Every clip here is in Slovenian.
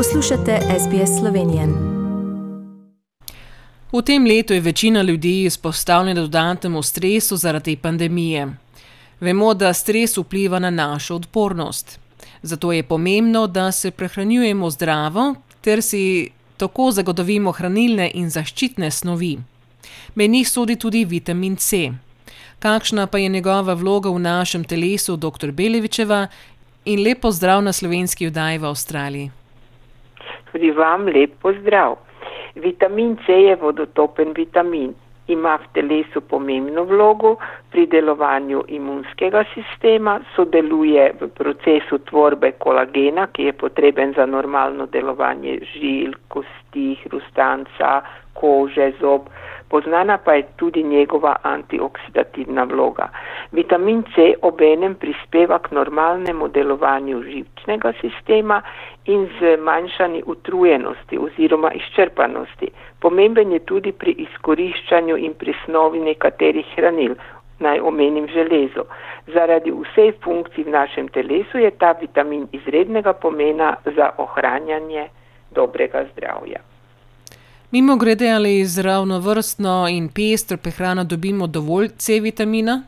Poslušate SBS Slovenije. V tem letu je večina ljudi izpostavljena dodatnemu stresu zaradi pandemije. Vemo, da stres vpliva na našo odpornost. Zato je pomembno, da se prehranjujemo zdravo ter si tako zagotovimo hranilne in zaščitne snovi. Med njih sodi tudi vitamin C. Kakšna pa je njegova vloga v našem telesu, dr. Belevičeva, in lepo zdrav na slovenski vdaji v Avstraliji. Tudi vam lepo zdrav. Vitamin C je vodotopen vitamin. Ima v telesu pomembno vlogo pri delovanju imunskega sistema, sodeluje v procesu tvorbe kolagena, ki je potreben za normalno delovanje žil, kosti, hrustanca, kože, zob. Poznana pa je tudi njegova antioksidativna vloga. Vitamin C obenem prispeva k normalnemu delovanju živčnega sistema in zmanjšanju utrujenosti oziroma izčrpanosti. Pomemben je tudi pri izkoriščanju in pri snovi nekaterih hranil, naj omenim železo. Zaradi vseh funkcij v našem telesu je ta vitamin izrednega pomena za ohranjanje dobrega zdravja. Mimo grede ali z ravnovrstno in pestro prehrano dobimo dovolj C vitamina?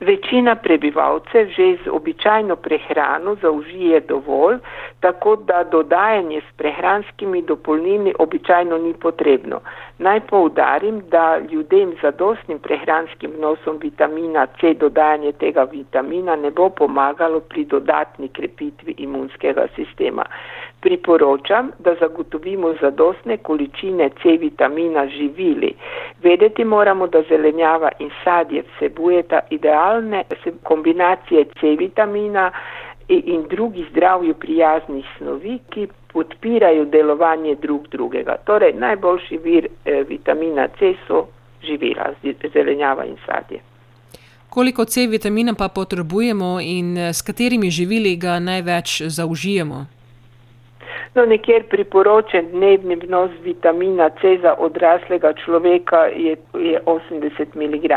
Večina prebivalcev že z običajno prehrano zaužije dovolj, tako da dodajanje s prehranskimi dopolnilni običajno ni potrebno. Naj poudarim, da ljudem z zadostnim prehranskim vnosom vitamina C dodajanje tega vitamina ne bo pomagalo pri dodatni krepitvi imunskega sistema. Priporočam, da zagotovimo zadostne količine C vitamina živili. Vedeti moramo, da zelenjava in sadje vsebujeta idealne kombinacije C vitamina in drugih zdravju prijaznih snovi, ki podpirajo delovanje drug drugega. Torej, najboljši vir eh, vitamina C so živila, zelenjava in sadje. Koliko C vitamina pa potrebujemo in eh, s katerimi živili ga največ zaužijemo? No, nekjer priporočen dnevni vnos vitamina C za odraslega človeka je, je 80 mg.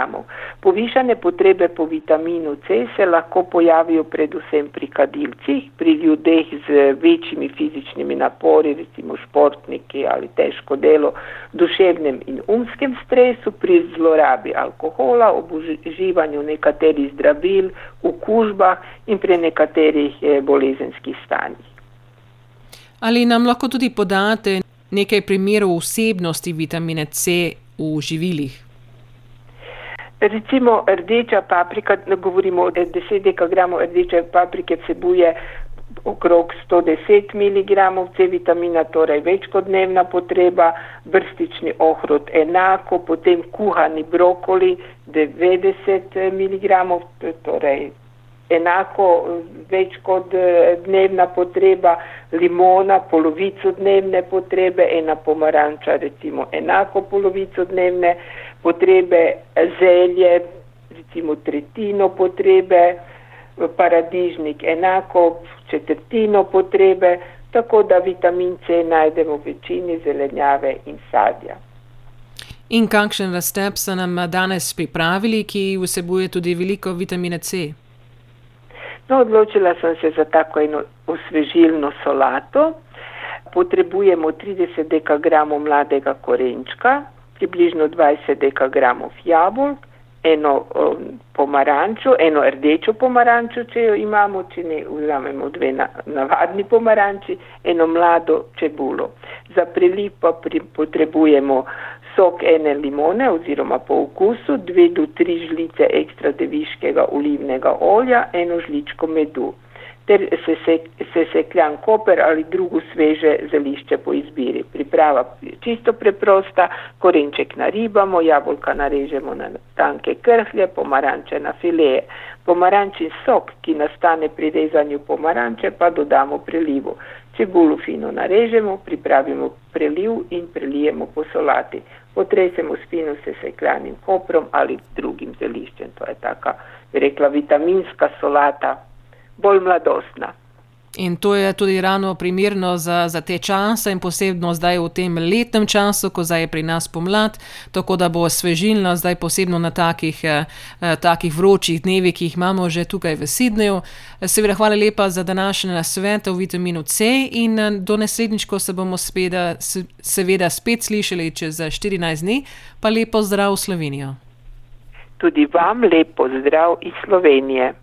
Povišane potrebe po vitaminu C se lahko pojavijo predvsem pri kadilcih, pri ljudeh z večjimi fizičnimi napori, recimo športniki ali težko delo, duševnem in umskem stresu, pri zlorabi alkohola, ob uživanju nekaterih zdravil, okužbah in pri nekaterih eh, bolezenskih stanjih. Ali nam lahko tudi podate nekaj primerov vsebnosti vitamina C v živilih? Recimo rdeča paprika, ne govorimo o 10 dekagramov rdeče paprike, vsebuje okrog 110 mg C vitamina, torej več kot dnevna potreba, brstični ohrod enako, potem kuhani brokoli 90 mg, torej enako več kot eh, dnevna potreba, limona polovico dnevne potrebe, ena pomaranča recimo enako polovico dnevne potrebe, zelje recimo tretjino potrebe, paradižnik enako četrtino potrebe, tako da vitamin C najdemo v večini zelenjave in sadja. In kakšen rastep so nam danes pripravili, ki vsebuje tudi veliko vitamina C? No, odločila sem se za tako eno osvežilno solato. Potrebujemo 30 dekagramov mladega korenčka, približno 20 dekagramov jabolk, eno um, pomarančo, eno rdečo pomarančo, če jo imamo, če ne vzamemo dve na, navadni pomaranči, eno mlado čebulo. Za priliv pa pri, potrebujemo sok ene limone oziroma po okusu, dve do tri žlice ekstra deviškega olivnega olja, eno žličko medu ter sesekljan koper ali drugo sveže zelišče po izbiri. Priprava je čisto preprosta, korenček naribamo, jabolka narežemo na tanke krhlje, pomaranče na fileje. Pomarančin sok, ki nastane pri rezanju pomaranče, pa dodamo prelivu. Čebulo fino narežemo, pripravimo preliv in prelijemo po solati. Potresemo spino se sekljanim koprom ali drugim zeliščem. To je taka, bi rekla, vitaminska solata bolj mladostna. In to je tudi ravno primerno za, za te čase in posebno zdaj v tem letnem času, ko zdaj je pri nas pomlad, tako da bo svežilno zdaj posebno na takih, eh, eh takih vročih dnevih, ki jih imamo že tukaj v Sidneju. Seveda hvala lepa za današnji svet o vitaminu C in eh, do naslednjič, ko se bomo speda, seveda spet slišali čez 14 dni, pa lepo zdrav v Slovenijo. Tudi vam lepo zdrav iz Slovenije.